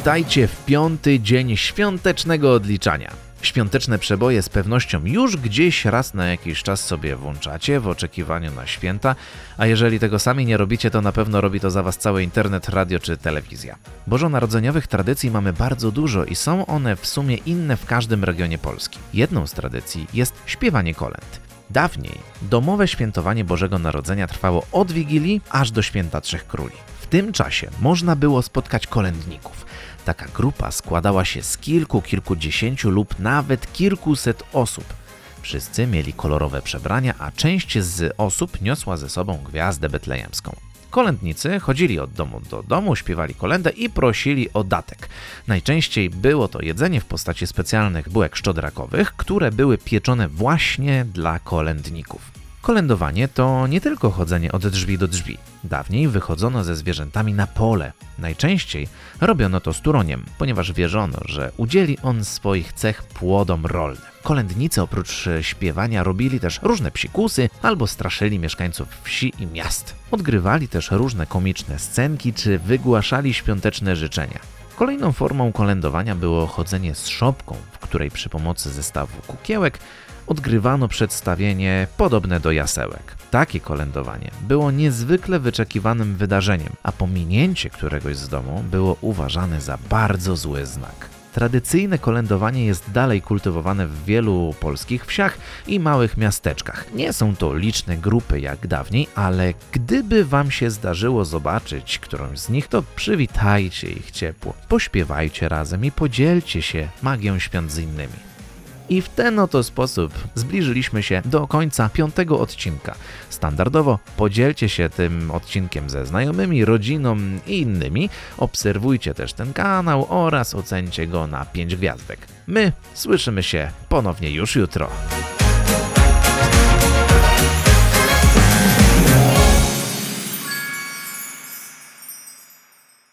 Witajcie w piąty dzień świątecznego odliczania. Świąteczne przeboje z pewnością już gdzieś raz na jakiś czas sobie włączacie w oczekiwaniu na święta, a jeżeli tego sami nie robicie, to na pewno robi to za was cały internet, radio czy telewizja. Bożonarodzeniowych tradycji mamy bardzo dużo i są one w sumie inne w każdym regionie Polski. Jedną z tradycji jest śpiewanie kolęd. Dawniej domowe świętowanie Bożego Narodzenia trwało od Wigilii aż do Święta Trzech Króli. Tym czasie można było spotkać kolędników. Taka grupa składała się z kilku, kilkudziesięciu lub nawet kilkuset osób. Wszyscy mieli kolorowe przebrania, a część z osób niosła ze sobą gwiazdę betlejemską. Kolędnicy chodzili od domu do domu, śpiewali kolędę i prosili o datek. Najczęściej było to jedzenie w postaci specjalnych bułek szczodrakowych, które były pieczone właśnie dla kolędników. Kolędowanie to nie tylko chodzenie od drzwi do drzwi. Dawniej wychodzono ze zwierzętami na pole. Najczęściej robiono to z turoniem, ponieważ wierzono, że udzieli on swoich cech płodom rolnym. Kolędnicy oprócz śpiewania robili też różne psikusy albo straszyli mieszkańców wsi i miast. Odgrywali też różne komiczne scenki czy wygłaszali świąteczne życzenia. Kolejną formą kolędowania było chodzenie z szopką, której przy pomocy zestawu kukiełek odgrywano przedstawienie podobne do jasełek. Takie kolędowanie było niezwykle wyczekiwanym wydarzeniem, a pominięcie któregoś z domu było uważane za bardzo zły znak. Tradycyjne kolędowanie jest dalej kultywowane w wielu polskich wsiach i małych miasteczkach. Nie są to liczne grupy jak dawniej, ale gdyby Wam się zdarzyło zobaczyć którąś z nich, to przywitajcie ich ciepło, pośpiewajcie razem i podzielcie się magią świąt z innymi. I w ten oto sposób zbliżyliśmy się do końca piątego odcinka. Standardowo podzielcie się tym odcinkiem ze znajomymi, rodziną i innymi. Obserwujcie też ten kanał oraz ocencie go na 5 gwiazdek. My słyszymy się ponownie już jutro.